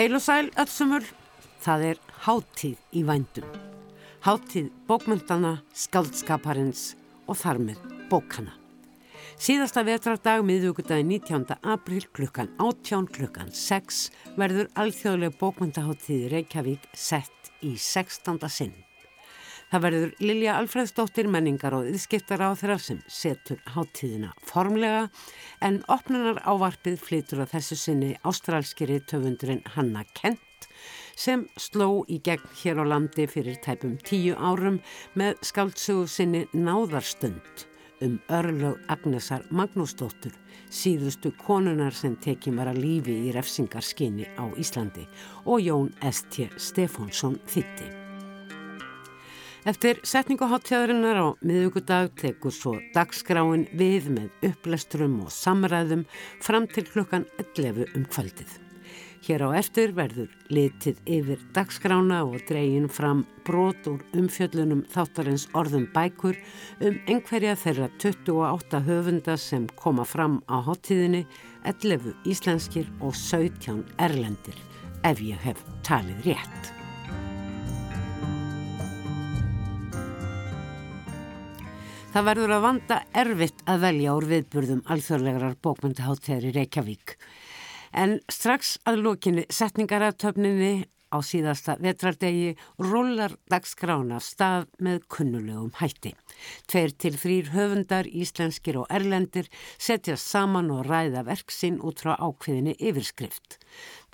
Heil og sæl öllsumul, það er háttíð í vændum. Háttíð bókmyndana, skaldskaparins og þar með bókana. Síðasta vetrardag miðugudagi 19. april klukkan 18 klukkan 6 verður alþjóðlega bókmyndaháttíð Reykjavík sett í 16. sinn. Það verður Lilja Alfredsdóttir menningar og yðskiptar á þeirra sem setur háttíðina formlega en opnunar ávarpið flytur að þessu sinni ástrálskiri töfundurinn Hanna Kent sem sló í gegn hér á landi fyrir tæpum tíu árum með skáldsögu sinni Náðarstund um örlög Agnesar Magnúsdóttur, síðustu konunar sem tekið var að lífi í refsingarskinni á Íslandi og Jón S.T. Stefánsson þitti. Eftir setningu háttíðarinnar á miðugudag tekur svo dagskráin við með upplesturum og samræðum fram til klukkan 11 um kvöldið. Hér á eftir verður litið yfir dagskrána og dregin fram brot úr umfjöllunum þáttarins orðum bækur um einhverja þeirra 28 höfunda sem koma fram á háttíðinni, 11 íslenskir og 17 erlendir, ef ég hef talið rétt. Það verður að vanda erfitt að velja úr viðburðum alþjóðlegarar bókmyndaháttegar í Reykjavík. En strax að lókinni setningaratöfninni á síðasta vetrardegi rullar dagskrána stað með kunnulegum hætti. Tveir til þrýr höfundar, íslenskir og erlendir setja saman og ræða verksinn út frá ákveðinni yfirskrift.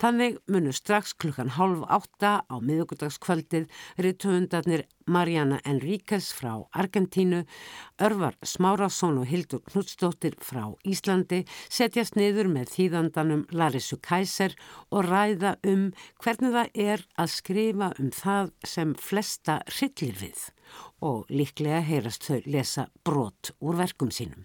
Þannig munu strax klukkan hálf átta á miðugudagskvöldið rituðundarnir Mariana Enríquez frá Argentínu, Örvar Smárasson og Hildur Knudstóttir frá Íslandi setjast niður með þýðandanum Larissu Kæser og ræða um hvernig það er að skrifa um það sem flesta hryllir við og líklega heyrast þau lesa brot úr verkum sínum.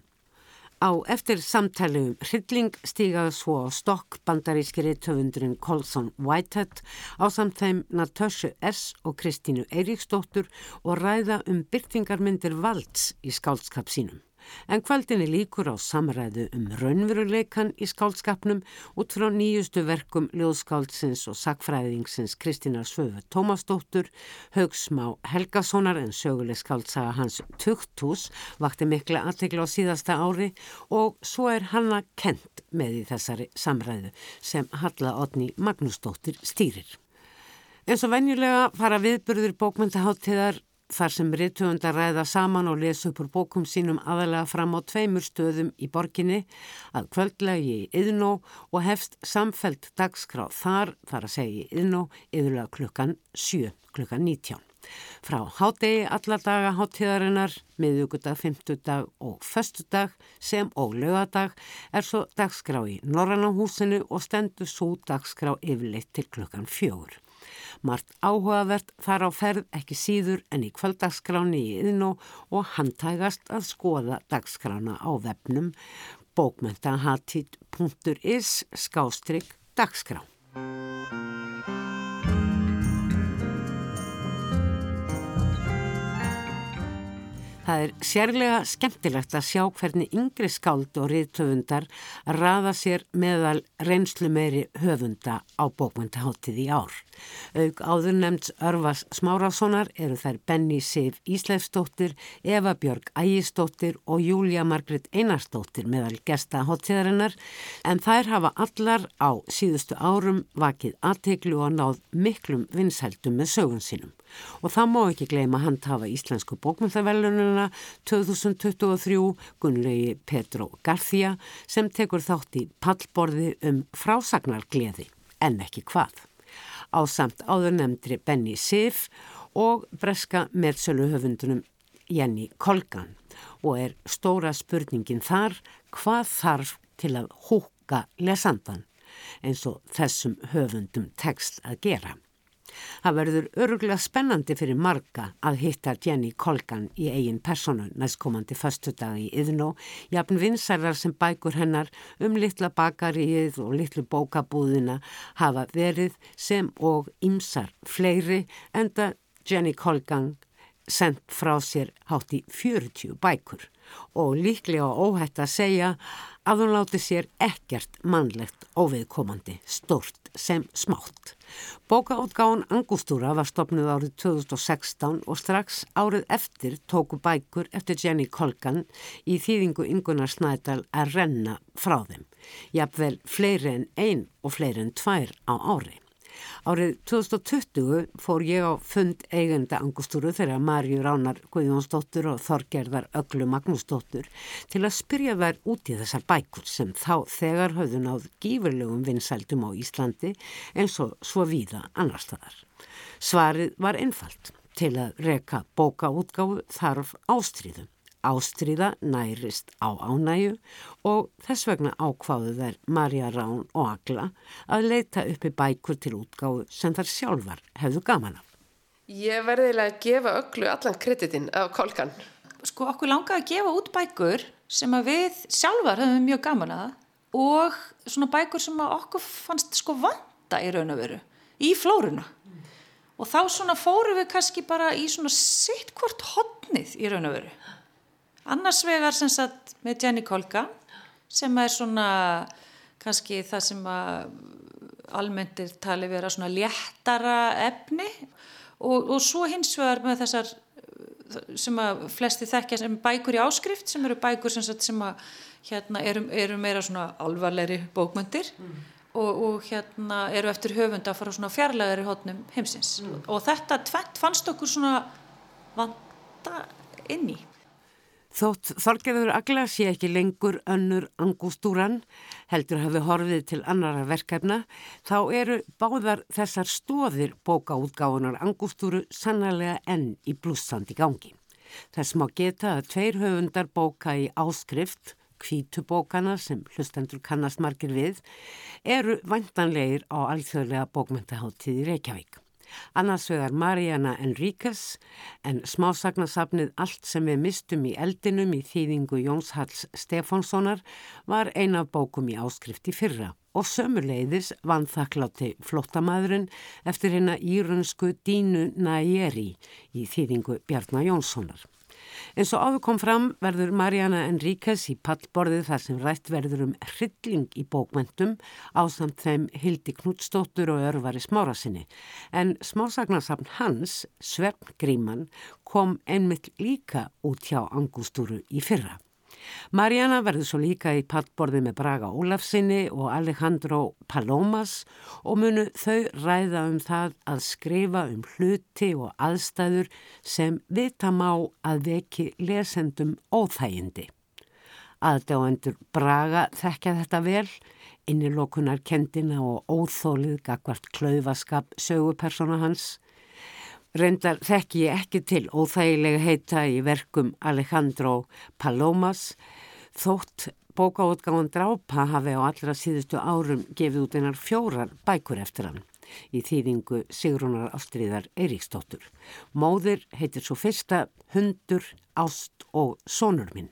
Á eftir samtali um hrylling stígaði svo á stokk bandarískiri töfundurinn Colson Whitehead á samtæm Natasha S. og Kristínu Eiríksdóttur og ræða um byrtingarmyndir valds í skálskap sínum. En kvöldinni líkur á samræðu um raunveruleikan í skáldskapnum út frá nýjustu verkum ljóðskáldsins og sakfræðingsins Kristina Svöfu Tómasdóttur, Haugsmá Helgasonar en söguleg skáldsaga hans Tugthús vakti mikla aðtegla á síðasta ári og svo er hanna kent með í þessari samræðu sem Halla Otni Magnúsdóttir stýrir. En svo venjulega fara viðburður bókmyndaháttiðar þar sem rituundar ræða saman og lesa upp úr bókum sínum aðalega fram á tveimur stöðum í borginni að kvöldlegi í Yðnó og hefst samfelt dagskráð þar, þar að segja í Yðnó, yðurlega klukkan 7, klukkan 19. Frá hádegi alla daga háttíðarinnar, miðugudag, fymtudag og föstudag sem og lögadag er svo dagskrá í Norrannahúsinu og stendur svo dagskrá yfirleitt til klukkan fjögur. Mart áhugavert þar á ferð ekki síður en í kvöldagskráni í yðnó og handtægast að skoða dagskrána á vefnum bókmentahatit.is skástrygg dagskrá. Það er sérlega skemmtilegt að sjá hvernig yngri skáld og riðtöfundar raða sér meðal reynslu meiri höfunda á bókmyndaháttið í ár. Aug áður nefnds Örvas Smárássonar eru þær Benny Sif Ísleifsdóttir, Eva Björg Ægisdóttir og Júlia Margrit Einarsdóttir meðal gesta háttíðarinnar en þær hafa allar á síðustu árum vakið aðteglu og náð miklum vinsældum með sögun sínum. Og það má ekki gleyma handhafa íslensku bókmyndavelununa 2023 Gunnlegi Petro Garþía sem tekur þátt í pallborði um frásagnargleði en ekki hvað. Á samt áður nefndri Benny Sif og breska meðsöluhöfundunum Jenny Kolgan og er stóra spurningin þar hvað þarf til að húka lesandan eins og þessum höfundum tekst að gera. Það verður öruglega spennandi fyrir marga að hitta Jenny Colgan í eigin personu næstkomandi föstudagi í Yðnó, jafn vinsærar sem bækur hennar um litla bakaríið og litlu bókabúðina hafa verið sem og ymsar fleiri enda Jenny Colgan sendt frá sér hátt í 40 bækur og líklega óhætt að segja að hún láti sér ekkert mannlegt óviðkomandi, stort sem smátt. Bókaútgáðan Angustúra var stopnud árið 2016 og strax árið eftir tóku bækur eftir Jenny Colgan í þýðingu Ingunar Snædal að renna frá þeim. Jafnvel fleiri en ein og fleiri en tvær á ári. Árið 2020 fór ég á fund eigenda angustúru þegar Marju Ránar Guðjónsdóttur og Þorgerðar Öglu Magnúsdóttur til að spyrja þær út í þessar bækur sem þá þegar höfðu náð gífurlegum vinsældum á Íslandi eins og svo víða annar staðar. Svarið var einfalt til að reka bókaútgáfu þarf ástríðum. Ástríða nærist á ánægu og þess vegna ákváðu þær Marja Rán og Agla að leita uppi bækur til útgáðu sem þar sjálfar hefðu gaman af. Ég verðilega að gefa öllu allan kreditinn af kolkan. Sko okkur langaði að gefa út bækur sem að við sjálfar hefum mjög gaman að og svona bækur sem að okkur fannst sko vanda í raun og veru í flórunna. Og þá svona fóru við kannski bara í svona sitt hvort hodnið í raun og veru annars vegar sem sagt með Jenny Kolka sem er svona kannski það sem almenntir tali vera svona léttara efni og, og svo hins vegar með þessar sem að flesti þekkja sem bækur í áskrift sem eru bækur sem, sagt, sem að hérna eru, eru meira svona alvarleiri bókmyndir mm. og, og hérna eru eftir höfund að fara svona fjarlægari hótnum heimsins mm. og þetta tvent fannst okkur svona vanda inn í Þótt Þorgerður Agla sé ekki lengur önnur angústúran, heldur hafi horfið til annara verkefna, þá eru báðar þessar stóðir bókaútgáðunar angústúru sannlega enn í blúsandi gangi. Þess má geta að tveir höfundar bóka í áskrift, kvítubókana sem hlustendur kannast margir við, eru vantanlegir á alþjóðlega bókmyndaháttíð í Reykjavík. Annars vegar Mariana Enríquez en smásagnasafnið Allt sem við mistum í eldinum í þýðingu Jóns Halls Stefánssonar var eina bókum í áskrifti fyrra og sömuleiðis vann þakklátti flottamæðurinn eftir hérna írunsku Dínu Næjeri í þýðingu Bjarnar Jónssonar. En svo áður kom fram verður Mariana Enríquez í pallborðið þar sem rætt verður um hrylling í bókmentum á samt þeim Hildi Knútsdóttur og örvari smárasinni. En smásagnarsafn hans, Svefngríman, kom einmitt líka út hjá Angústúru í fyrra. Mariana verður svo líka í pallborði með Braga Ólafsinni og Alejandro Palomas og munu þau ræða um það að skrifa um hluti og aðstæður sem vita má að veki lesendum óþægindi. Aðdáendur Braga þekkja þetta vel, innilokunar kendina og óþólið gagvart klaufaskap sögupersona hans Reyndar þekk ég ekki til óþægilega heita í verkum Alejandro Palomas þótt bókaútgáðan Drápa hafi á allra síðustu árum gefið út einar fjórar bækur eftir hann í þýðingu Sigrunar Ástriðar Eiríksdóttur. Móðir heitir svo fyrsta Hundur, Ást og Sónur minn.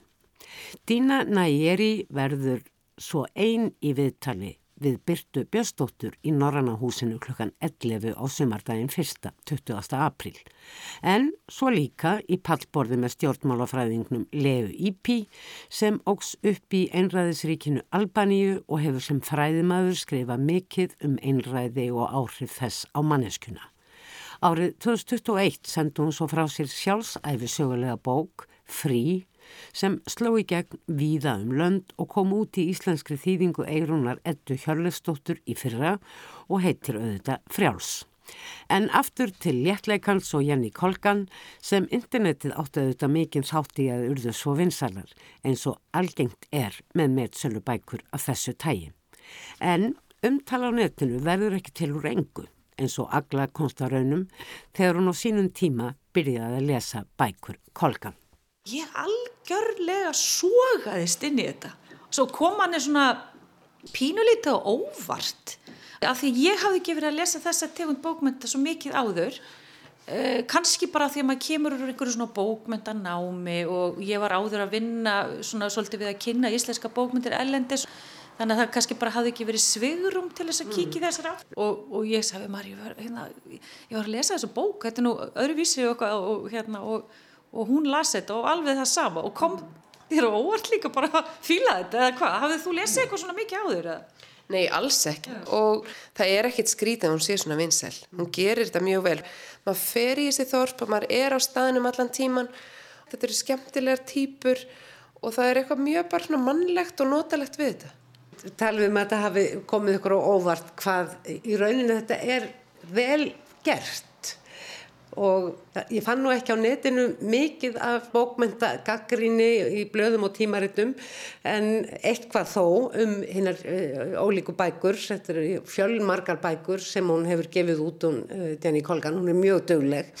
Dína Nægeri verður svo ein í viðtali við Byrtu Björnsdóttur í Norrannahúsinu klukkan 11 á sumardaginn 1. 20. apríl. En svo líka í pallborði með stjórnmálafræðingnum Leu Ípi sem ógs upp í einræðisríkinu Albaníu og hefur sem fræðimaður skrifað mikill um einræði og áhrif þess á manneskuna. Árið 2021 sendi hún svo frá sér sjálfsæfi sögulega bók Frí sem sló í gegn víða um lönd og kom út í íslenskri þýðingu Eirúnar Eddu Hjörlefsdóttur í fyrra og heitir auðvitað Frjáls. En aftur til léttleikans og Jenny Kolgan sem internetið áttu auðvitað mikinn sátti að urðu svo vinsalar eins og algengt er með meðsölu bækur af þessu tægi. En umtala á netinu verður ekki til úr engu eins og agla konstaraunum þegar hún á sínum tíma byrjaði að lesa bækur Kolgan ég algjörlega sogaðist inn í þetta. Svo kom hann er svona pínulítið og óvart. Af því ég hafði ekki verið að lesa þessa tegund bókmynda svo mikið áður. Eh, kannski bara því að maður kemur úr einhverju svona bókmyndanámi og ég var áður að vinna svona svolítið við að kynna íslenska bókmyndir ellendis þannig að það kannski bara hafði ekki verið svigurum til þess að kíkja mm. þessar á og, og ég sagði maður, ég var, hérna, ég var að lesa þessu bók, þetta er nú öðruvísi og, og, hérna, og og hún lasi þetta og alveg það sama og kom Þér er óvart líka bara að fíla þetta eða hvað? Hafið þú lesið eitthvað svona mikið á þér? Eða? Nei, alls ekki. Og það er ekkit skrítið að hún sé svona vinsæl. Hún gerir þetta mjög vel. Maður fer í þessi þorp og maður er á staðinum allan tíman. Þetta eru skemmtilegar týpur og það er eitthvað mjög bara svona mannlegt og notalegt við þetta. Talum við um að þetta hafi komið ykkur á óvart hvað í rauninu þetta er vel gert og ég fann nú ekki á netinu mikið af bókmynda gaggrinni í blöðum og tímaritum en eitthvað þó um hinnar uh, ólíku bækur þetta eru fjölmargar bækur sem hún hefur gefið út um Jenny Colgan, hún er mjög dögleg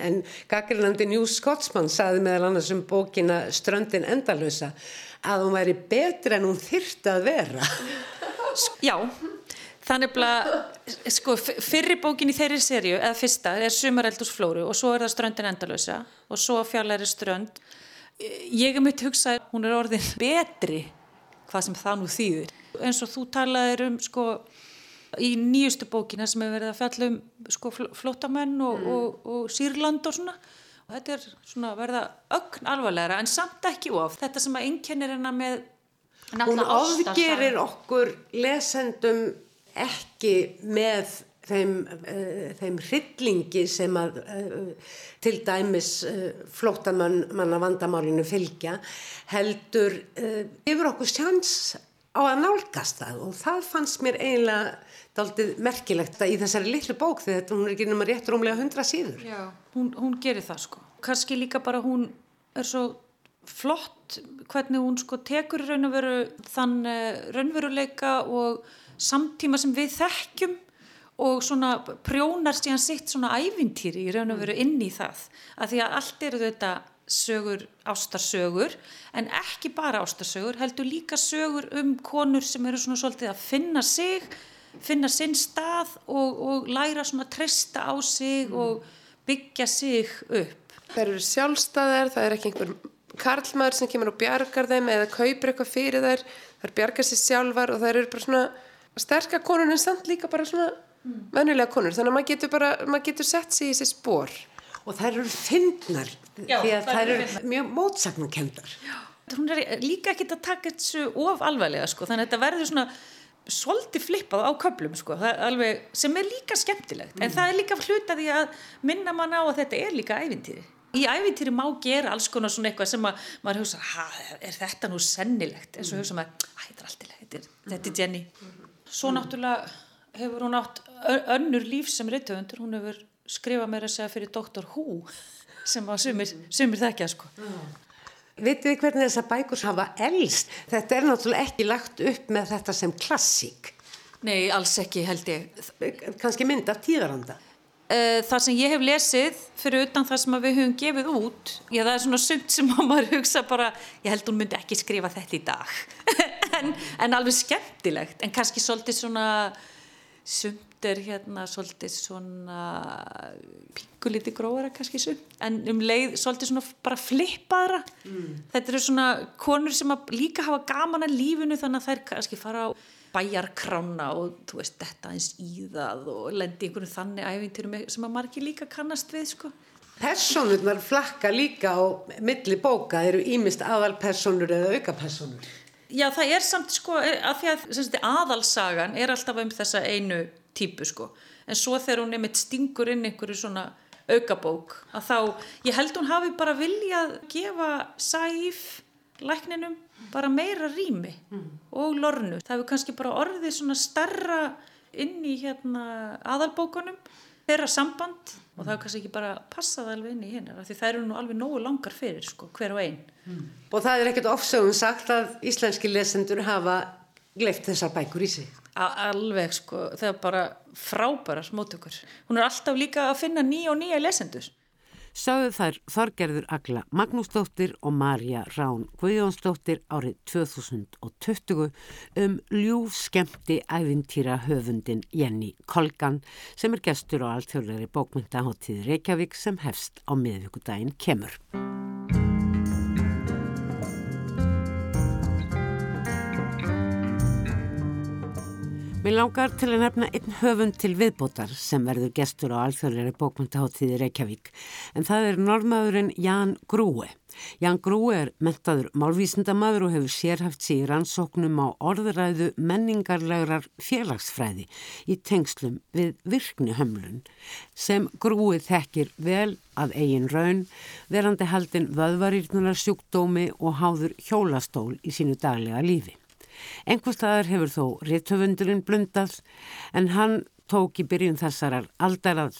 en gaggrinandi New Scotsman saði meðal annars um bókina Ströndin endalösa að hún væri betra en hún þyrta að vera. Já Þannig að sko, fyrri bókin í þeirri sériu, eða fyrsta, er Sumareldusflóru og svo er það Ströndin endalösa og svo Fjallæri Strönd. Ég hef myndið hugsað, hún er orðin betri hvað sem það nú þýðir. En svo þú talaðir um sko, í nýjustu bókina sem hefur verið að fjalla um sko, flótamenn og, mm. og, og, og Sýrland og svona. Og þetta er svona verða ögn alvarlegra en samt ekki of. Þetta sem að einkennir hennar með Hún ofgerir okkur lesendum ekki með þeim, uh, þeim hryllingi sem að uh, til dæmis uh, flótamann manna vandamálinu fylgja heldur yfir okkur sjans á að nálgast það og það fannst mér eiginlega daldið merkilegt í þessari litlu bók þetta hún er ekki náma rétt rúmlega hundra síður. Já, hún, hún gerir það sko. Kanski líka bara hún er svo flott hvernig hún sko tekur raun og veru þann raunveruleika og samtíma sem við þekkjum og svona prjónar síðan sitt svona ævintýri í raun og veru inn í það. Að því að allt eru þetta sögur, ástarsögur en ekki bara ástarsögur heldur líka sögur um konur sem eru svona svolítið að finna sig finna sinn stað og, og læra svona að treysta á sig mm. og byggja sig upp. Það eru sjálfstæðar, það er ekki einhver karlmaður sem kemur og bjargar þeim eða kaupir eitthvað fyrir þær, þær bjargar sér sjálfar og þær eru bara svona sterkar konur en samt líka bara svona mm. vennilega konur. Þannig að maður getur bara, maður getur sett sér í þessi spór og þær eru fyndnar því að þær eru mjög mótsagnarkendar hún er líka ekki að taka þessu of alveglega sko. Þannig að þetta verður svona svolítið flippað á köplum sko. Alveg, sem er líka skemmtilegt. Mm. en það er líka hluta því að minna mann á að þetta er líka ævintýri. Í ævintýri má gera alls konar svona eitthvað sem að maður hugsa, er þetta nú sennilegt? En svo hugsa maður, þetta er er, þetta er Jenny. Mm. Svo náttúrulega hefur hún átt önnur líf sem reytöfundur, hún hefur skrifað mér að segja fyrir Dr. Who sem var sumir, sumir þekkja sko. Vitið þið hvernig þessa bækur hafa elst? Þetta er náttúrulega ekki lagt upp með þetta sem klassík. Nei, alls ekki held ég. Kanski mynd af tíðaranda. Eh, það sem ég hef lesið fyrir utan það sem við höfum gefið út, já það er svona sumt sem maður hugsa bara, ég held hún myndi ekki skrifa þetta í dag. en, en alveg skemmtilegt en kannski svolítið svona sumt er hérna svolítið svona pinguliti gróðara kannski sumt en um leið svolítið svona bara flippara mm. þetta eru svona konur sem líka hafa gaman að lífinu þannig að þær kannski fara á bæjarkrána og þú veist þetta eins í það og lendi einhvern þannig æfintyrum sem að margir líka kannast við sko. Personurnar flakka líka á milli bóka eru ímist aðalpersonur eða aukapersonur Já, það er samt sko, að því að sagt, aðalsagan er alltaf um þessa einu típu sko, en svo þegar hún með stingur inn einhverju svona aukabók, að þá, ég held hún hafi bara viljað gefa sæf lækninum bara meira rými mm. og lornu. Það hefur kannski bara orðið svona starra inn í hérna aðalbókunum þeirra samband og það er kannski ekki bara passað alveg inn í hennar því það eru nú alveg nógu langar fyrir sko, hver og einn mm. og það er ekkert ofsögum sagt að íslenski lesendur hafa gleift þessar bækur í sig. A alveg sko, það er bara frábæra smótökur hún er alltaf líka að finna nýja og nýja lesendur Sáðu þær Þorgerður Agla Magnúsdóttir og Marja Rán Guðjónsdóttir árið 2020 um ljúf skemmti æfintýra höfundin Jenny Kolgan sem er gestur á alþjóðlega bókmyndaháttíð Reykjavík sem hefst á miðvíkudaginn kemur. Mér langar til að nefna einn höfund til viðbótar sem verður gestur á alþjóðleiri bókmyndaháttíði Reykjavík en það er normaðurinn Jan Grúi. Jan Grúi er mentaður málvísindamadur og hefur sérhaft sér í rannsóknum á orðræðu menningarlegurar félagsfræði í tengslum við virknihömlun sem Grúi þekkir vel að eigin raun verandi haldin vöðvarýrnunar sjúkdómi og háður hjólastól í sínu daglega lífi. Engvstaðar hefur þó réttöfundurinn blundað en hann tók í byrjun þessarar aldarað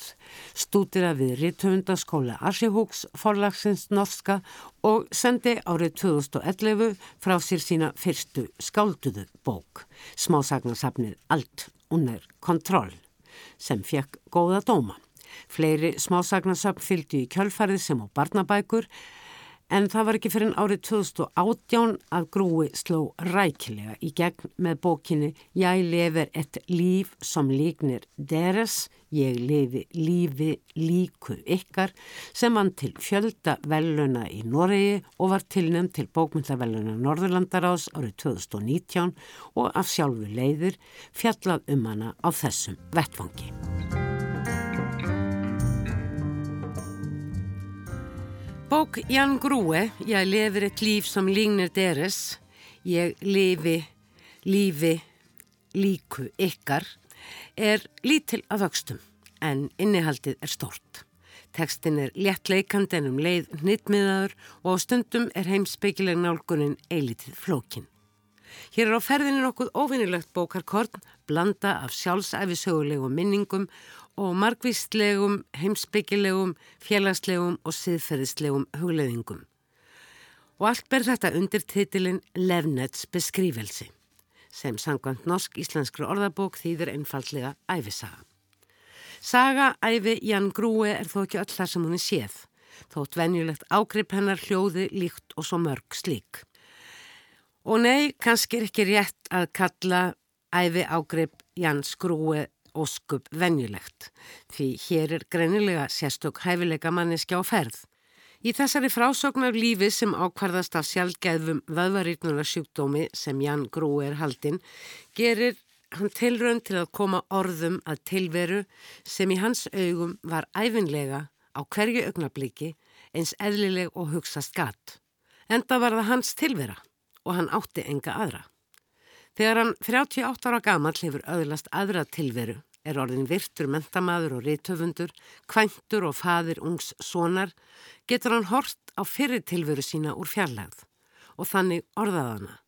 stúdira við réttöfundaskóla Asihúks forlagsins norska og sendi árið 2011 frá sér sína fyrstu skálduðu bók, smásagnarsafnið Allt unner kontroll, sem fekk góða dóma. Fleiri smásagnarsafn fylgdi í kjölfarið sem á barnabækur En það var ekki fyrir árið 2018 að grúi sló rækilega í gegn með bókinni Ég lefur ett líf som líknir deres, ég lefi lífi líku ykkar sem hann til fjölda veluna í Noregi og var tilnæmt til bókmyndarveluna Norðurlandarás árið 2019 og af sjálfu leiðir fjallað um hana á þessum vettfangi. Bók Jan Grúe, ég lefur eitt líf sem lígnir deres, ég lifi lífi líku ykkar, er lítil að vöxtum en innihaldið er stort. Tekstin er léttleikand en um leið hnittmiðaður og á stundum er heimsbyggileg nálgunin eilitið flókin. Hér er á ferðinu nokkuð óvinnilegt bókarkorn, blanda af sjálfsæfisögulegum minningum og margvíslegum, heimsbyggilegum, félagslegum og siðferðislegum hugleðingum. Og allt ber þetta undir titilin Levnets beskrífelsi, sem sangant norsk-íslenskru orðabók þýðir einfallega æfisaga. Saga æfi Jan Grúi er þó ekki öll þar sem hún er séð, þótt venjulegt ágrip hennar hljóði líkt og svo mörg slík. Og nei, kannski er ekki rétt að kalla æfi ágrip Jans Grúi óskup venjulegt því hér er greinilega sérstök hæfileika manneski á ferð. Í þessari frásögn af lífi sem ákvarðast af sjálfgeðfum vöðvarýtnuna sjúkdómi sem Jan Grú er haldinn gerir hann tilrönd til að koma orðum að tilveru sem í hans augum var æfinlega á hverju augnabliki eins eðlileg og hugsa skatt. Enda var það hans tilvera og hann átti enga aðra. Þegar hann 38 ára gamal hefur öðlast aðra tilveru, er orðin virtur mentamaður og reytöfundur, kvæntur og fadir ungs sonar, getur hann hort á fyrir tilveru sína úr fjarlagð og þannig orðaðana,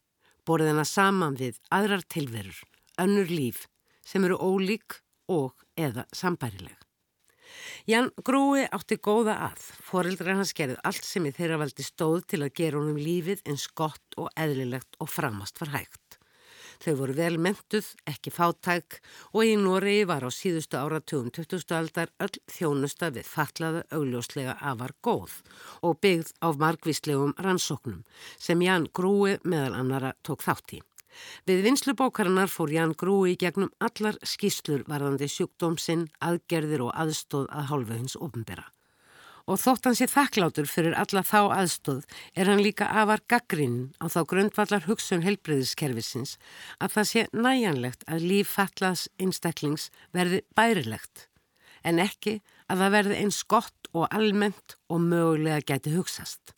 borðið hana saman við aðrar tilverur, önnur líf sem eru ólík og eða sambærileg. Jan Grúi átti góða að, foreldrar hans gerði allt sem í þeirra valdi stóð til að gera honum lífið eins gott og eðlilegt og framast var hægt. Þau voru vel mentuð, ekki fátæk og í Noregi var á síðustu áratugum 20. aldar öll þjónusta við fatlaða augljóslega afar góð og byggð á margvíslegum rannsóknum sem Jan Grúi meðal annara tók þátt í. Við vinslubókarinnar fór Jan Grúi gegnum allar skýslur varðandi sjúkdómsinn, aðgerðir og aðstóð að hálfu hins ofnbera og þótt hann sé þakklátur fyrir alla þá aðstóð er hann líka afar gaggrinn á þá grundvallar hugsun helbreyðiskerfisins að það sé næjanlegt að líf fallaðs einstaklings verði bærilegt en ekki að það verði eins gott og almennt og mögulega geti hugsast.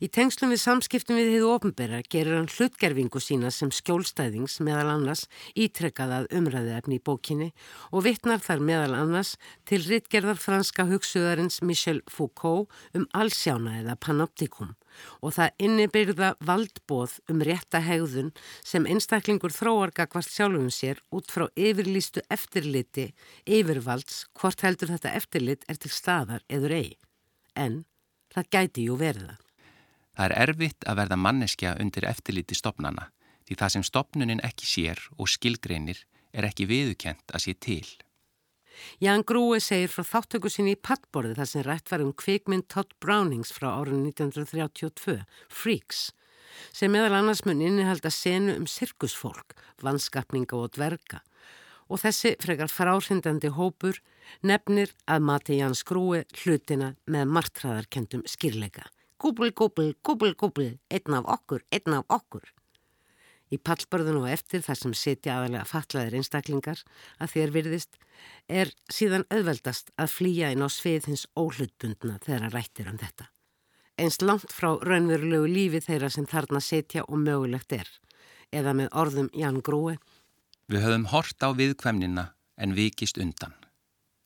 Í tengslum við samskiptum við þið ofnbæra gerir hann hlutgerfingu sína sem skjólstæðings meðal annars ítrekkað að umræði efni í bókinni og vittnar þar meðal annars til rittgerðar franska hugsuðarins Michel Foucault um allsjána eða panoptikum og það innibyrða valdbóð um rétta hegðun sem einstaklingur þróargakvart sjálfum sér út frá yfirlýstu eftirliti yfirvalds hvort heldur þetta eftirlit er til staðar eður ei. En það gæti jú verða. Það er erfitt að verða manneskja undir eftirliti stopnana því það sem stopnunin ekki sér og skilgreinir er ekki viðukent að sé til. Jan Grúi segir frá þáttöku sinni í pattborði þar sem rætt var um kvikmynd Todd Brownings frá árun 1932, Freaks, sem meðal annars mun innihalda senu um sirkusfólk, vannskapninga og dverga og þessi frekar fráhrindandi hópur nefnir að mati Jans Grúi hlutina með martraðarkendum skýrleika. Gúbl, gúbl, gúbl, gúbl, einn af okkur, einn af okkur. Í pallborðun og eftir þar sem setja aðalega fatlaðir einstaklingar að þér virðist er síðan auðveldast að flýja inn á svið hins óhlutbundna þegar að rættir um þetta. Einst langt frá raunverulegu lífi þeirra sem þarna setja og mögulegt er, eða með orðum Jan Grúi. Við höfum hort á viðkvæmnina en vikist undan.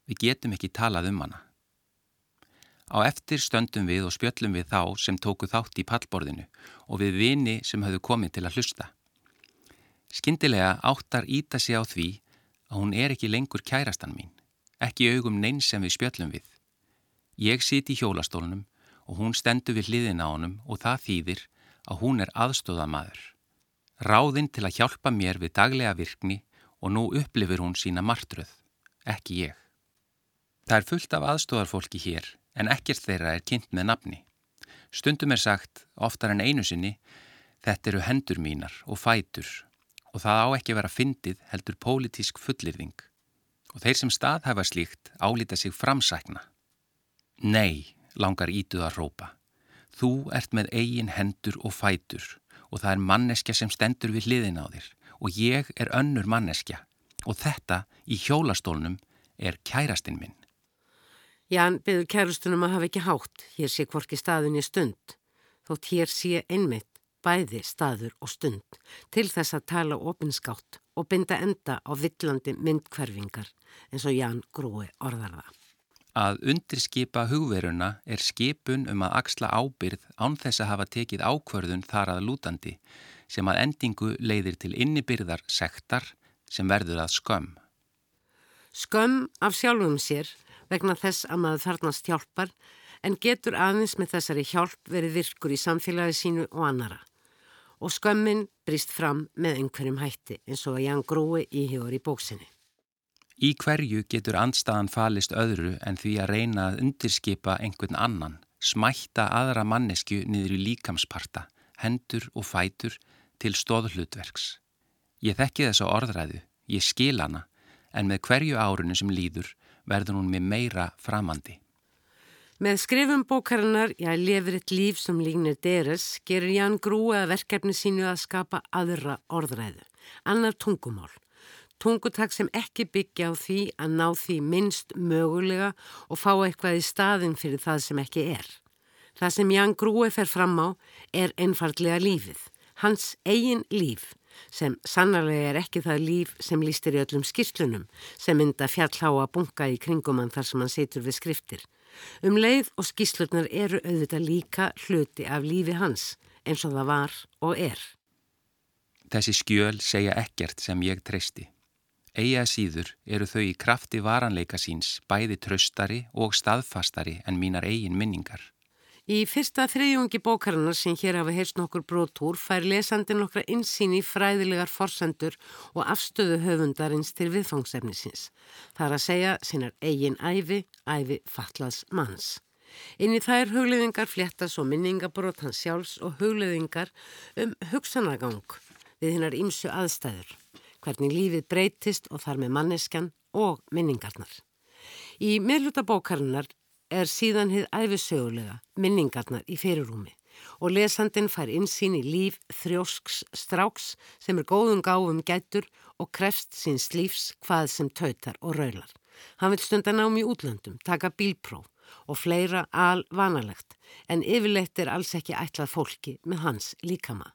Við getum ekki talað um hana. Á eftir stöndum við og spjöllum við þá sem tóku þátt í pallborðinu og við vini sem höfðu komið til að hlusta. Skindilega áttar íta sig á því að hún er ekki lengur kærastan mín, ekki augum neins sem við spjöllum við. Ég siti í hjólastólunum og hún stendur við hliðin á honum og það þýðir að hún er aðstóðamaður. Ráðinn til að hjálpa mér við daglega virkni og nú upplifir hún sína martröð, ekki ég. Það er fullt af aðstóðarfólki hér en ekkert þeirra er kynnt með nafni. Stundum er sagt, oftar en einu sinni, þetta eru hendur mínar og fætur og það á ekki vera fyndið heldur pólitísk fullirðing og þeir sem staðhæfa slíkt álita sig framsækna. Nei, langar ítuð að rópa. Þú ert með eigin hendur og fætur og það er manneskja sem stendur við hliðin á þér og ég er önnur manneskja og þetta í hjólastólnum er kærastinn minn. Jan byður kærustunum að hafa ekki hátt, hér sé hvorki staðin í stund, þótt hér sé einmitt bæði staður og stund til þess að tala opinskátt og binda enda á villandi myndkverfingar eins og Jan Grói orðar það. Að undirskipa hugveruna er skipun um að axla ábyrð án þess að hafa tekið ákvörðun þar að lútandi sem að endingu leiðir til innibyrðar sektar sem verður að skömm. Skömm af sjálfum sér vegna þess að maður þarnast hjálpar en getur aðeins með þessari hjálp verið virkur í samfélagi sínu og annara og skömmin brist fram með einhverjum hætti eins og að Jan Grói íhjóður í bóksinni. Í hverju getur andstaðan falist öðru en því að reyna að undirskipa einhvern annan, smætta aðra mannesku niður í líkamsparta, hendur og fætur til stóðhlutverks. Ég þekki þessa orðræðu, ég skil hana, en með hverju árunu sem líður verður hún með meira framandi. Með skrifum bókarinnar Ég lefur eitt líf sem lígnir deres gerir Ján Grúi að verkefni sínu að skapa aðra orðræðu, annar tungumál. Tungutak sem ekki byggja á því að ná því minnst mögulega og fá eitthvað í staðin fyrir það sem ekki er. Það sem Ján Grúi fer fram á er einfardlega lífið, hans eigin líf sem sannarlega er ekki það líf sem lístir í öllum skýrslunum sem mynda fjallháa bunga í kringum hann þar sem hann setur við skriftir. Um leið og skýrslurnar eru auðvitað líka hluti af lífi hans eins og það var og er. Þessi skjöl segja ekkert sem ég treysti. Eyja síður eru þau í krafti varanleika síns bæði tröstari og staðfastari en mínar eigin minningar. Í fyrsta þriðjungi bókarinnar sem hér hafa heyrst nokkur brótúr fær lesandi nokkra insýn í fræðilegar forsendur og afstöðu höfundarins til viðfangsefnisins. Það er að segja sínar eigin æfi, æfi fatlaðs manns. Inn í þær hugleðingar fléttas og minningabrót hans sjálfs og hugleðingar um hugsanagang við hinnar ímsu aðstæður, hvernig lífið breytist og þar með manneskan og minningarnar. Í meðluta bókarinnar er síðan hið æfisögulega minningarnar í fyrirrúmi og lesandin fær insýn í líf þrjósks stráks sem er góðum gáfum gætur og krefst síns lífs hvað sem tautar og raular. Hann vil stunda nám í útlöndum, taka bílpróf og fleira al vanalegt en yfirleitt er alls ekki ætlað fólki með hans líkama.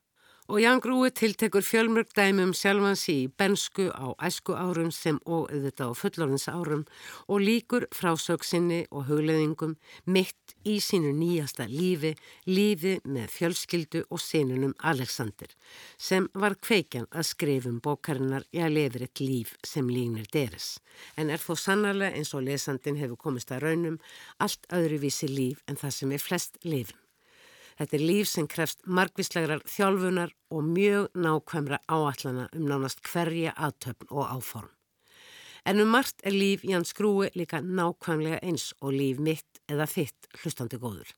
Og Ján Grúi tiltekur fjölmörg dæmum sjálfans í bensku á æsku árum sem og auðvitað á fullorðins árum og líkur frásöksinni og hugleðingum mitt í sínu nýjasta lífi, lífi með fjölskyldu og sinunum Alexander sem var kveikjan að skrifum bókarinnar ég lefur eitt líf sem lígnir deres. En er þó sannarlega eins og lesandin hefur komist að raunum allt öðruvísi líf en það sem er flest lifum. Þetta er líf sem krefst margvíslegar þjálfunar og mjög nákvæmra áallana um nánast hverja aðtöfn og áform. En um margt er líf Jans Grúi líka nákvæmlega eins og líf mitt eða þitt hlustandi góður.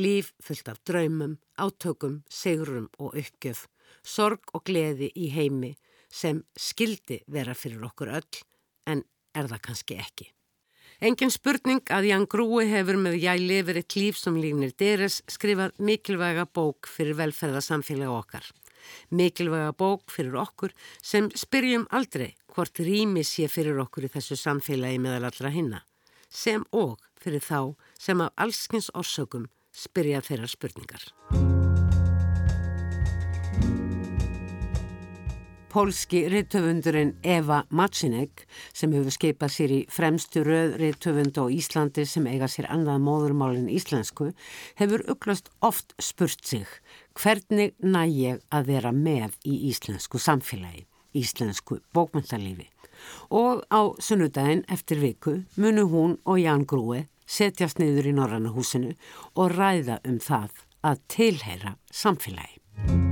Líf fullt af draumum, átökum, segurum og uppgjöf, sorg og gleði í heimi sem skildi vera fyrir okkur öll en er það kannski ekki. Engin spurning að Jan Grúi hefur með Ég lifir eitt líf sem lífnir deres skrifað mikilvæga bók fyrir velferðarsamfélag okkar. Mikilvæga bók fyrir okkur sem spyrjum aldrei hvort rými sé fyrir okkur í þessu samfélagi meðal allra hinna, sem og fyrir þá sem af allskins orsökum spyrja þeirra spurningar. Pólski rittöfundurinn Eva Macinek sem hefur skeipað sér í fremstu röð rittöfund á Íslandi sem eiga sér annað móðurmálinn íslensku hefur uglast oft spurt sig hvernig næ ég að vera með í íslensku samfélagi, íslensku bókmyndalífi. Og á sunnudaginn eftir viku munu hún og Ján Grúi setjast niður í Norranna húsinu og ræða um það að tilheyra samfélagi.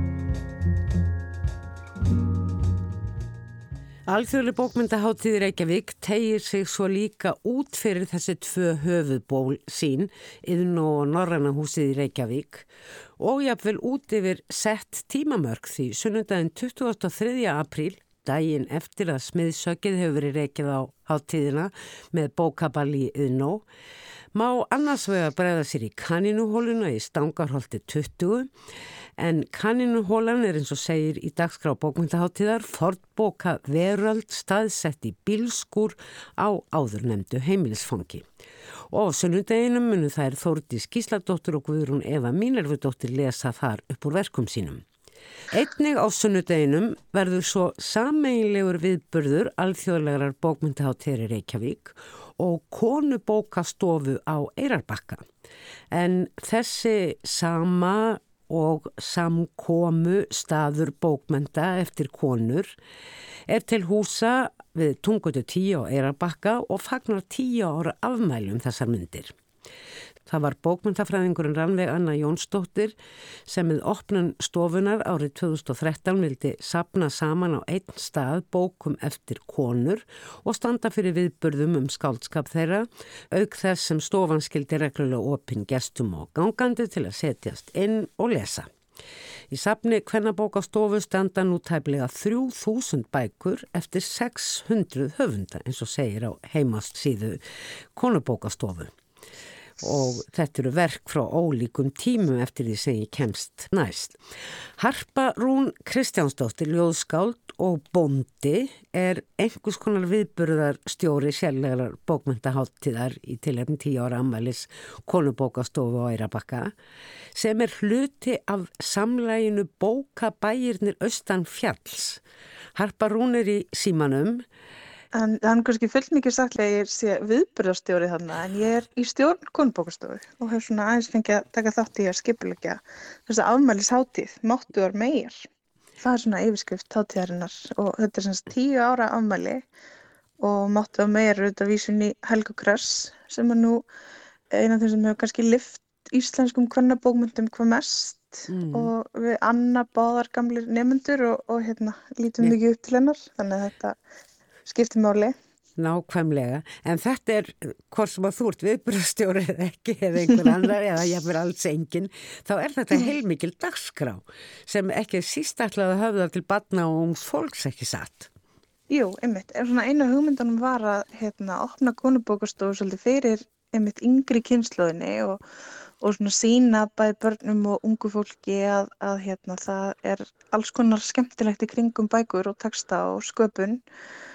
Alþjóðli bókmyndaháttíð Reykjavík tegir sig svo líka út fyrir þessi tvö höfuból sín yðn og Norrannahúsið í Reykjavík og jáfnvel út yfir sett tímamörk því sunnundaginn 23. apríl, daginn eftir að smiðsökið hefur verið reykjað á háttíðina með bókaballi yðn og má annars vega bregða sér í kaninuhóluna í Stangarholti 20 en kanninuhólan er eins og segir í dagskrá bókmyndaháttíðar fortbóka veröld staðsett í bílskur á áðurnemdu heimilisfangi. Og sunnundeginum munu þær Þórti Skísladóttur og Guðrún Eva Mínervudóttir lesa þar upp úr verkum sínum. Einnig á sunnudeginum verður svo sameinlegur viðburður alþjóðlegarar bókmyndaháttíðar í Reykjavík og konubókastofu á Eirarbakka. En þessi sama og samkomu staður bókmenta eftir konur er til húsa við tungutu tíu á Eirabakka og fagnar tíu ára afmælum þessar myndir. Það var bókmyndafræðingurinn Rannveig Anna Jónsdóttir sem með opnun stofunar árið 2013 vildi sapna saman á einn stað bókum eftir konur og standa fyrir viðburðum um skáldskap þeirra, auk þess sem stofan skildi reglulega opinn gestum og gangandi til að setjast inn og lesa. Í sapni Kvennabókastofu standa nú tæplega 3000 bækur eftir 600 höfunda eins og segir á heimast síðu Konubókastofu og þetta eru verk frá ólíkum tímum eftir því sem ég kemst næst. Harpa Rún Kristjánsdóttir, ljóðskáld og bondi er einhvers konar viðburðar stjóri sjálflegar bókmyndaháttiðar í tilhefn tíu ára ammælis konubókastofu á Eirabakka sem er hluti af samlæginu bókabægirnir Östan Fjalls. Harpa Rún er í símanum En hann kannski fullt mikið sagt að ég sé viðbyrðarstjóri þarna en ég er í stjórn konubókastofu og hef svona aðeins fengið að taka þátt í að skipilegja þess að afmælis hátíð, máttuðar meir. Það er svona yfirskrift hátíðarinnar og þetta er svona tíu ára afmæli og máttuðar meir eru þetta vísun í Helgu Kress sem er nú eina af þeim sem hefur kannski lift íslenskum kvennabókmyndum hvað mest mm. og við Anna báðar gamlir nefnendur og, og hérna lítum mikið upp til hennar þannig að þetta skiptir máli. Nákvæmlega, en þetta er hvort sem að þú ert viðbröðstjóri eða ekki eða einhver annar eða ég verði alls engin, þá er þetta heilmikil dagskrá sem ekki er sístaklega að höfða til batna og ungst fólks ekki satt. Jú, einmitt, en svona einu hugmyndunum var að hérna, opna konubókastofu svolítið fyrir einmitt yngri kynnslóðinni og, og svona sína bæði börnum og ungu fólki að, að hérna, það er alls konar skemmtilegt í kringum bækur og texta og sköpun og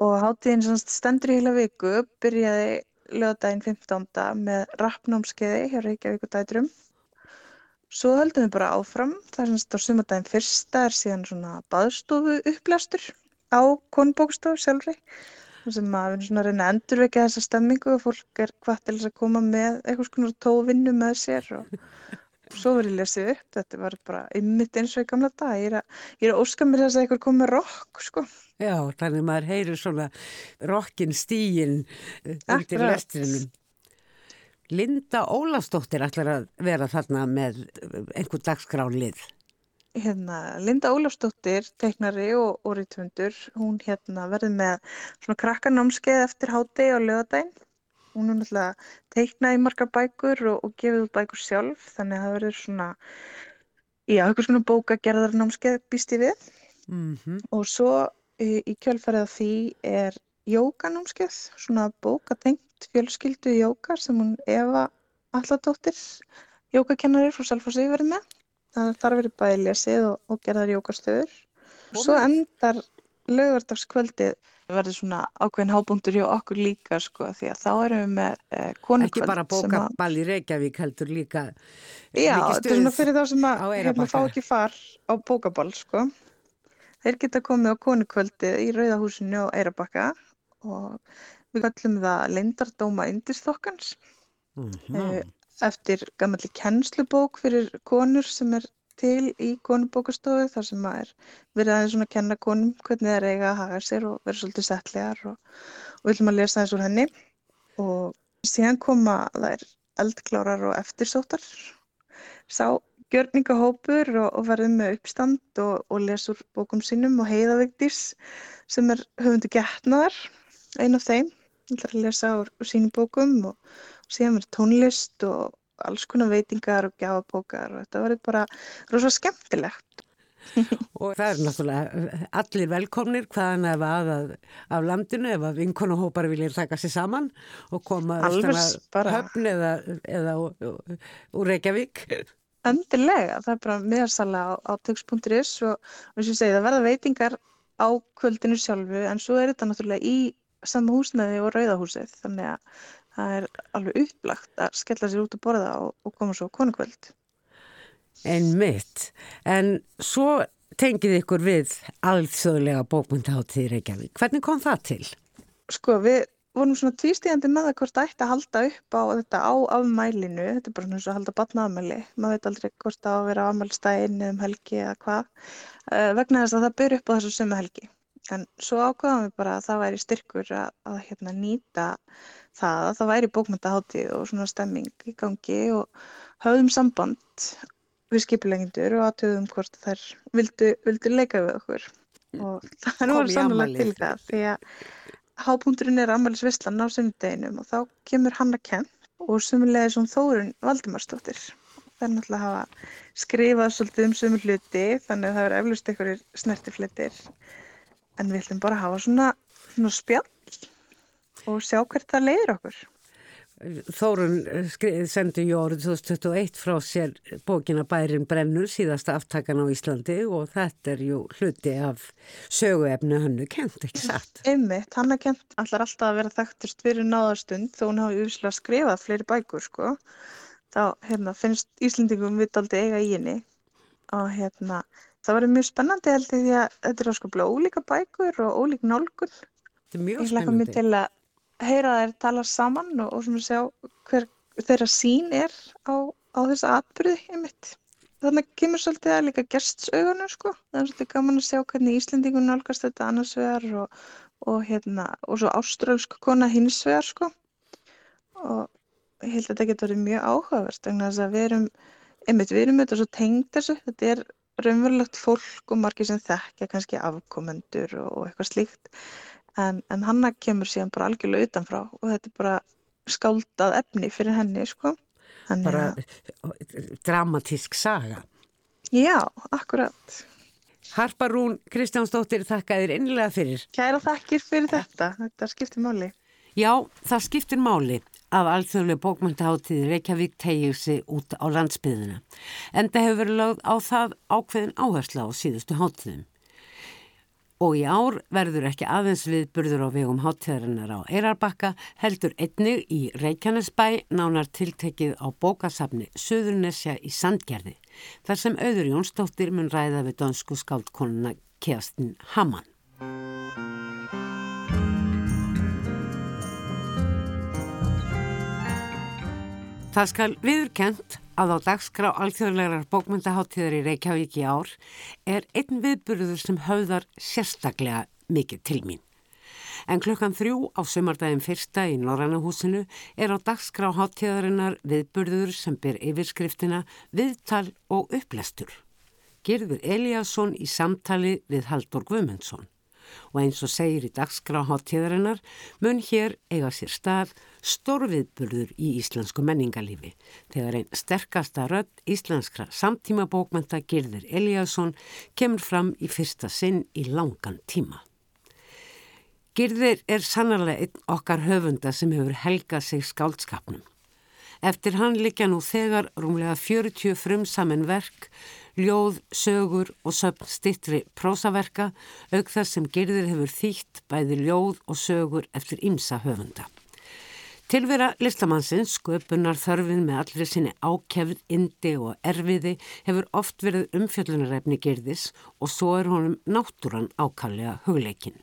hátíðin stendur í heila viku, byrjaði lögadaginn 15. með rappnámskeiði hjá Reykjavík dætrum. Svo höldum við bara áfram, það er semst á sumardaginn fyrsta er síðan svona baðstofu upplæstur á konbókstofu sjálfri sem að við svona reyna að endurvekja þessa stemmingu og fólk er hvað til þess að koma með eitthvað svona tóvinnu með sér og svo verður ég lesið upp, þetta var bara ymmit eins og í gamla dag, ég er að, ég er að óska mér þess að eitthvað kom með rock sko. Já, þannig maður heyrir svona rockin stígin undir lestrinum. Linda Ólafsdóttir ætlar að vera þarna með einhver dagskránlið. Hérna, Linda Ólafsdóttir, teiknari og, rítvöndur, hún hérna verður með svona krakkanámskeið eftir háti og lögadaginn hún er náttúrulega teiknað í margar bækur og, og gefið bækur sjálf þannig að það verður svona já, eitthvað svona bókagerðarnámskeið býst ég við mm -hmm. og svo í, kjölfarið af því er jókanámskeið, svona bókatengt fjölskyldu jóka sem hún Eva Alladóttir jókakennari frá Salfossi verið með þannig að þar verið bæði lesið og, og gerðar jókastöður. Svo endar lögardagskvöldið verður svona ákveðin hábúndur hjá okkur líka sko því að þá erum við með eh, konukvöld Ekki bara bóka ball í Reykjavík heldur líka Já, þetta er svona fyrir þá sem að hérna, fá ekki far á bókaball sko. Þeir geta komið á konukvöldið í Rauðahúsinu á Eirabakka og við kallum það Leindardóma Indisþokkans mm -hmm. eftir gammalli kennslubók fyrir konur sem er til í konubókastofu þar sem maður verið aðeins svona að kenna konum hvernig það er eiga að haga sér og vera svolítið settlegar og, og við viljum að lesa eins úr henni. Og síðan koma þær eldklárar og eftirsóttar. Sá gjörningahópur og, og verðum með uppstand og, og lesur bókum sínum og heiðavegdís sem er höfundu getnaðar einn af þeim, það er að lesa úr, úr sínum bókum og síðan verður tónlist og alls konar veitingar og gjafabókar og þetta verður bara rosa skemmtilegt. og það er náttúrulega allir velkomnir hvaðan ef að af landinu ef að vinkonahópar viljið taka sér saman og koma höfn eða, eða úr Reykjavík. Endilega, það er bara meðarsala á, á tux.is og eins og segi það verða veitingar á kvöldinu sjálfu en svo er þetta náttúrulega í sama húsnaði og rauðahúsið þannig að það er alveg upplagt að skella sér út að borða og, og koma svo konukvöld. En mitt, en svo tengið ykkur við alþjóðlega bókmyndahátið í Reykjavík. Hvernig kom það til? Sko við vorum svona tvístíðandi með það hvort ætti að halda upp á þetta á afmælinu, þetta er bara svona eins og að halda batna afmæli, maður veit aldrei hvort það á að vera afmælstæðin eða um helgi eða hvað, uh, vegna þess að það byrju upp á þessu sömu helgi. En svo ákvaðum við bara að það væri styrkur að, að hérna, nýta það að það væri bókmyndaháttíð og svona stemming í gangi og höfðum samband við skipilegindur og aðtöðum hvort þær vildu, vildu leika við okkur. Og það er náttúrulega sannlega til það því að hápunkturinn er ammælisvislan á sumdeginum og þá kemur hann að kenn og sumulegði svona Þórun Valdimarsdóttir. Það er náttúrulega að hafa skrifað svolítið um sumur hluti þannig að það er eflust einhverjir snertiflitir en við ætlum bara að hafa svona, svona spjall og sjá hvert það leiðir okkur Þórun eh, sendi í árið 2021 frá sér bókina Bærin brennur síðasta aftakan á Íslandi og þetta er jú hluti af söguefnu hannu kent, ekki satt? Einmitt, hann er kent allar alltaf að vera þekktust fyrir náðarstund þó hún hafi yfirslega skrifað fleiri bækur sko. Þá hérna, finnst Íslandingum vitaldi eiga í henni og hérna, það verður mjög spennandi held ég því að þetta er áskaplega ólíka bækur og ólík nálgun. Þetta er mjög spennandi heyra þær tala saman og, og svona sjá hver þeirra sín er á, á þessa atbyrði einmitt. Þannig kemur svolítið að líka gestsauðunum sko. Það er svolítið gaman að sjá hvernig Íslandingun nálgast þetta annars vegar og, og, hérna, og svo ástrálsk kona hins vegar sko. Og ég held að þetta getur verið mjög áhugavert þannig að við erum, einmitt við erum auðvitað svo tengd þessu. Þetta er raunverulegt fólk og margir sem þekkja kannski afkomendur og eitthvað slíkt en, en hanna kemur síðan bara algjörlega utanfrá og þetta er bara skáldað efni fyrir henni sko. Þannig bara að... dramatísk saga. Já, akkurat. Harpa Rún Kristjánsdóttir, þakka þér innlega fyrir. Kæra þakkir fyrir þetta, þetta skiptir máli. Já, það skiptir máli að alþjóðlega bókmyndaháttíði Reykjavík tegið sig út á landsbyðina. En það hefur verið lögð á það ákveðin áhersla á síðustu háttíðum. Og í ár verður ekki aðeins viðburður á vegum háttíðarinnar á Eirarbakka heldur einnig í Reykjanesbæ nánar tiltekið á bókasafni Suðurnesja í Sandgerði þar sem auður Jónsdóttir mun ræða við dönsku skáldkonuna Kerstin Hamann. Það skal viðurkent að á dagskrá alþjóðlegar bókmyndaháttíðar í Reykjavík í ár er einn viðburður sem höfðar sérstaklega mikið til mín. En klukkan þrjú á sömardaginn fyrsta í Norrannahúsinu er á dagskrá háttíðarinnar viðburður sem ber yfirskriftina Viðtal og upplestur. Gerður Eliasson í samtali við Haldur Guðmundsson og eins og segir í dagskráháttíðarinnar mun hér eiga sér stað stórviðburður í íslensku menningalífi þegar einn sterkasta rödd íslenskra samtíma bókmenta Girðir Eliasson kemur fram í fyrsta sinn í langan tíma. Girðir er sannarlega einn okkar höfunda sem hefur helgað sig skáldskapnum. Eftir hann likja nú þegar rúmlega 40 frum saman verk ljóð, sögur og söpn stittri prósaverka auk þar sem gerðir hefur þýtt bæði ljóð og sögur eftir ymsa höfunda. Tilvera listamannsins, sköpunar þörfin með allri sinni ákjefð, indi og erfiði hefur oft verið umfjöllunarefni gerðis og svo er honum náttúran ákallega hugleikin.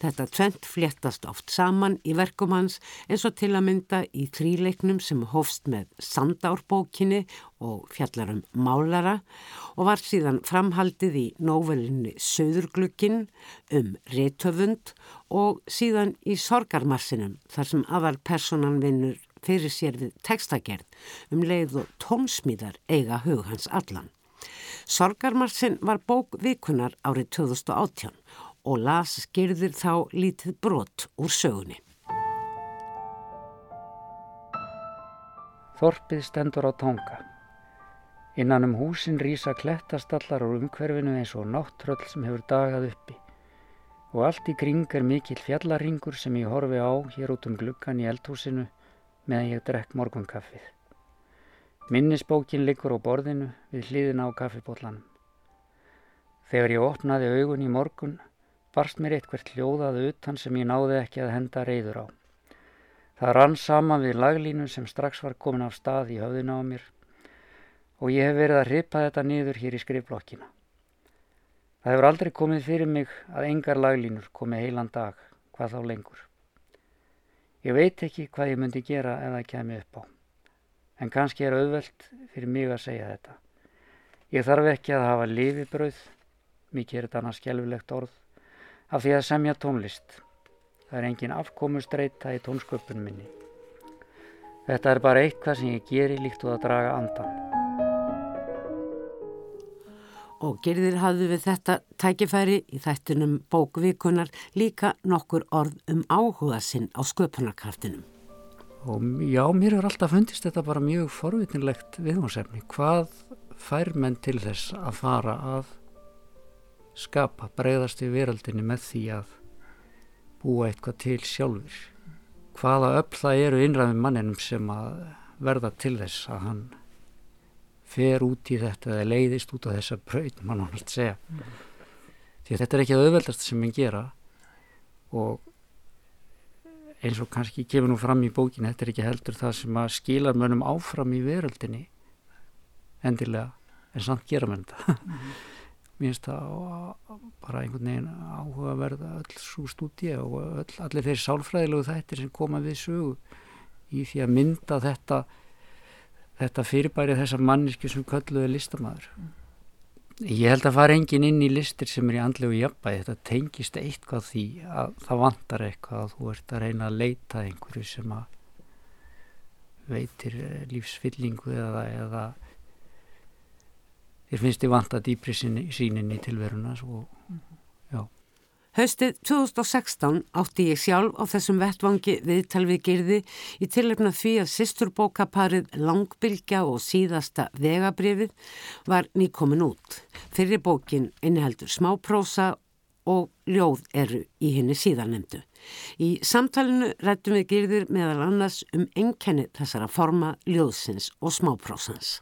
Þetta tvent fléttast oft saman í verkum hans eins og til að mynda í þríleiknum sem hófst með sandárbókinni og fjallarum málara og var síðan framhaldið í nóvelinni Söðurglukkin um réttöfund og síðan í Sorgarmassinum þar sem aðal personan vinnur fyrir sér við tekstagerð um leið og tónsmíðar eiga hug hans allan. Sorgarmassin var bók vikunar árið 2018 og las skyrðir þá lítið brot úr sögunni. Þorpið stendur á tónga. Innan um húsin rýsa klettastallar úr umhverfinu eins og náttröll sem hefur dagað uppi og allt í kring er mikill fjallaringur sem ég horfi á hér út um gluggan í eldhúsinu meðan ég drekk morgunkaffið. Minnisbókin liggur á borðinu við hliðina á kaffibótlanum. Þegar ég opnaði augun í morgun barst mér eitthvert hljóðað utan sem ég náði ekki að henda reyður á. Það rann saman við laglínu sem strax var komin af stað í höfðinu á mér og ég hef verið að hripa þetta niður hér í skrifblokkina. Það hefur aldrei komið fyrir mig að engar laglínur komið heilan dag, hvað þá lengur. Ég veit ekki hvað ég myndi gera ef það kemi upp á, en kannski er auðvelt fyrir mig að segja þetta. Ég þarf ekki að hafa lifibrauð, mikið er þetta annars skjálfilegt orð, af því að semja tónlist. Það er engin afkomustreita í tónsköpunum minni. Þetta er bara eitthvað sem ég geri líkt og að draga andan. Og gerðir hafðu við þetta tækifæri í þættunum bókvikunar líka nokkur orð um áhuga sinn á sköpunarkraftinum. Og já, mér er alltaf fundist þetta bara mjög forvitinlegt viðhómsefni. Hvað fær menn til þess að fara að skapa, breyðast við veraldinni með því að búa eitthvað til sjálfur. Hvaða öll það eru innræðum manninum sem að verða til þess að hann fer út í þetta eða leiðist út á þessa braut, mann hann að segja. Mm. Því að þetta er ekki að auðveldast sem hann gera og eins og kannski kemur nú fram í bókinu, þetta er ekki heldur það sem að skila mönnum áfram í veröldinni endilega, en samt gera mönnum þetta. Mm mér finnst það bara einhvern veginn áhugaverða öll svo stúdíu og öll, allir þeir sálfræðilegu þættir sem koma við sögu í því að mynda þetta þetta fyrirbæri þessar manniski sem kölluði listamæður ég held að fara engin inn í listir sem er í andlegu jafnbæði þetta tengist eitthvað því að það vantar eitthvað að þú ert að reyna að leita einhverju sem að veitir lífsfyllingu eða, eða þér finnst þið vanta dýpri sínin í tilveruna svo, já. Haustið 2016 átti ég sjálf á þessum vettvangi viðtal við gerði í tilöfna því að sýsturbókaparið Langbylgja og síðasta vegabrifið var nýkomin út. Fyrir bókin inniheldur smáprósa og ljóð eru í henni síðanemdu. Í samtalenu rættum við gerðir meðal annars um enkenni þessara forma ljóðsins og smáprósans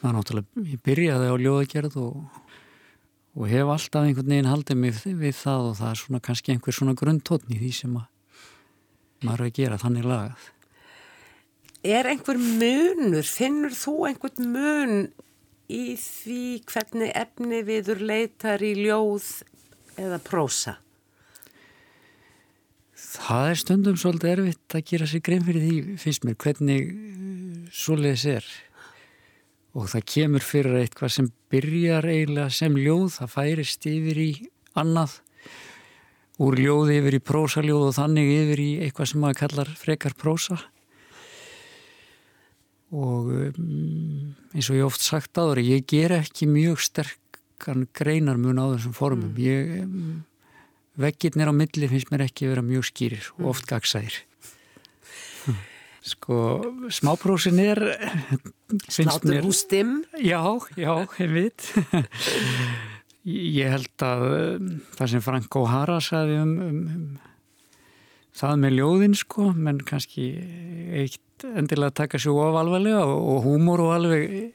það er náttúrulega, ég byrjaði á ljóðagerð og, og hef alltaf einhvern veginn haldið mig við það og það er svona kannski einhver svona grundtótni því sem að maður er að gera þannig lagað. Er einhver munur, finnur þú einhvern mun í því hvernig efni viður leitar í ljóð eða prósa? Það er stundum svolítið erfitt að gera sér grein fyrir því, finnst mér, hvernig svoleiðis er og það kemur fyrir eitthvað sem byrjar eiginlega sem ljóð, það færist yfir í annað úr ljóð yfir í prósaljóð og þannig yfir í eitthvað sem maður kallar frekar prósa. Og um, eins og ég oft sagt áður ég ger ekki mjög sterkan greinarmun á þessum formum. Mm. ég um, veggirnir á milli finnst mér ekki vera mjög skýrir og oft gagsæðir Sko, smáprósin er... Slátur úr stimm? Já, já, ég veit. ég held að um, það sem Frank O'Hara saði um, um, um það með ljóðin, sko, menn kannski eitt endilega taka svo of alveglega og, húmor og alveg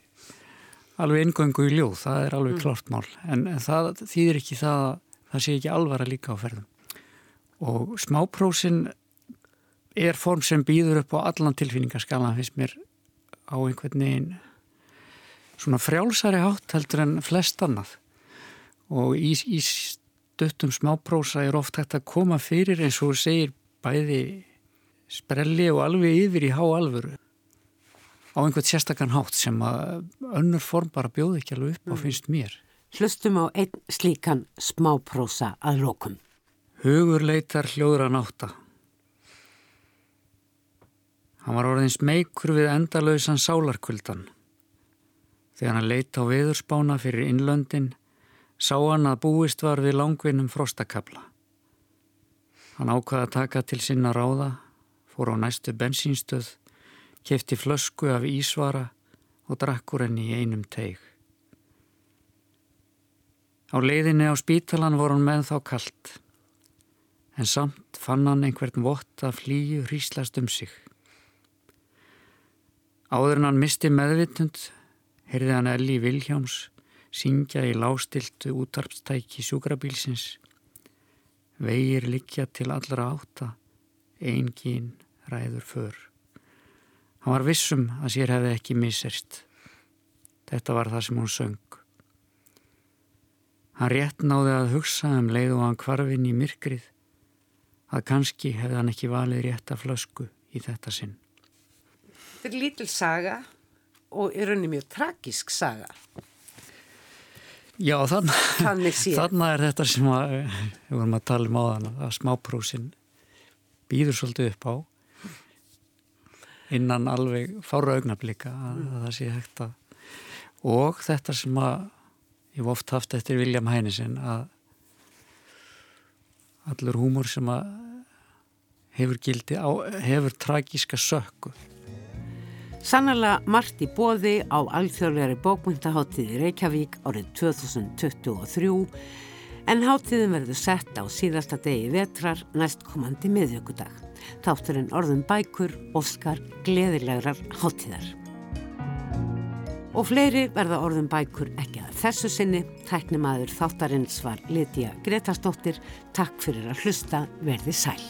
alveg ingöngu í ljóð, það er alveg mm. klart mál en, en það þýðir ekki það að það sé ekki alvara líka á ferðum og smáprósin er form sem býður upp á allan tilfinningaskalan finnst mér á einhvern veginn svona frjálsari hátt heldur en flest annað og í, í stuttum smáprósa er oft hægt að koma fyrir eins og segir bæði sprelli og alveg yfir í há alvöru á einhvern sérstakann hátt sem að önnur form bara bjóð ekki alveg upp á mm. finnst mér. Hlustum á einn slíkan smáprósa að lókum. Hugur leitar hljóðra nátta. Hann var orðins meikur við endalauðsan sálarkvöldan. Þegar hann leita á veðurspána fyrir innlöndin sá hann að búist var við langvinnum frostakabla. Hann ákvaði að taka til sinna ráða, fór á næstu bensínstöð kefti flösku af ísvara og drakkur henni í einum teig. Á leiðinni á spítalan voru hann með þá kallt, en samt fann hann einhvern vott að flýju hríslast um sig. Áður en hann misti meðvittund, heyrði hann Elli Viljáms syngja í lástiltu útarpstæki sjúkrabílsins. Vegir likja til allra átta, eingin ræður för. Hann var vissum að sér hefði ekki miserst. Þetta var það sem hún söng. Hann rétt náði að hugsa um leið og hann kvarfin í myrkrið að kannski hefði hann ekki valið rétt að flösku í þetta sinn. Þetta er lítil saga og er henni mjög tragísk saga. Já, þannig er þetta sem að, við vorum að tala um á þann að smáprósin býður svolítið upp á innan alveg fára augnablika að, mm. að það sé hægt að og þetta sem að ég hef oft haft eftir William Heinesen að allur húmor sem að hefur gildi á, hefur tragíska sökku Sannlega margt í bóði á alþjóðlegari bókmyndaháttiði Reykjavík árið 2023 en háttiðin verður sett á síðasta degi vetrar næstkomandi miðjökudag. Þátturinn orðum bækur, óskar, gleðilegrar háttíðar. Og fleiri verða orðum bækur ekki að þessu sinni. Tæknimaður þáttarins var Lítiða Gretastóttir. Takk fyrir að hlusta, verði sæl.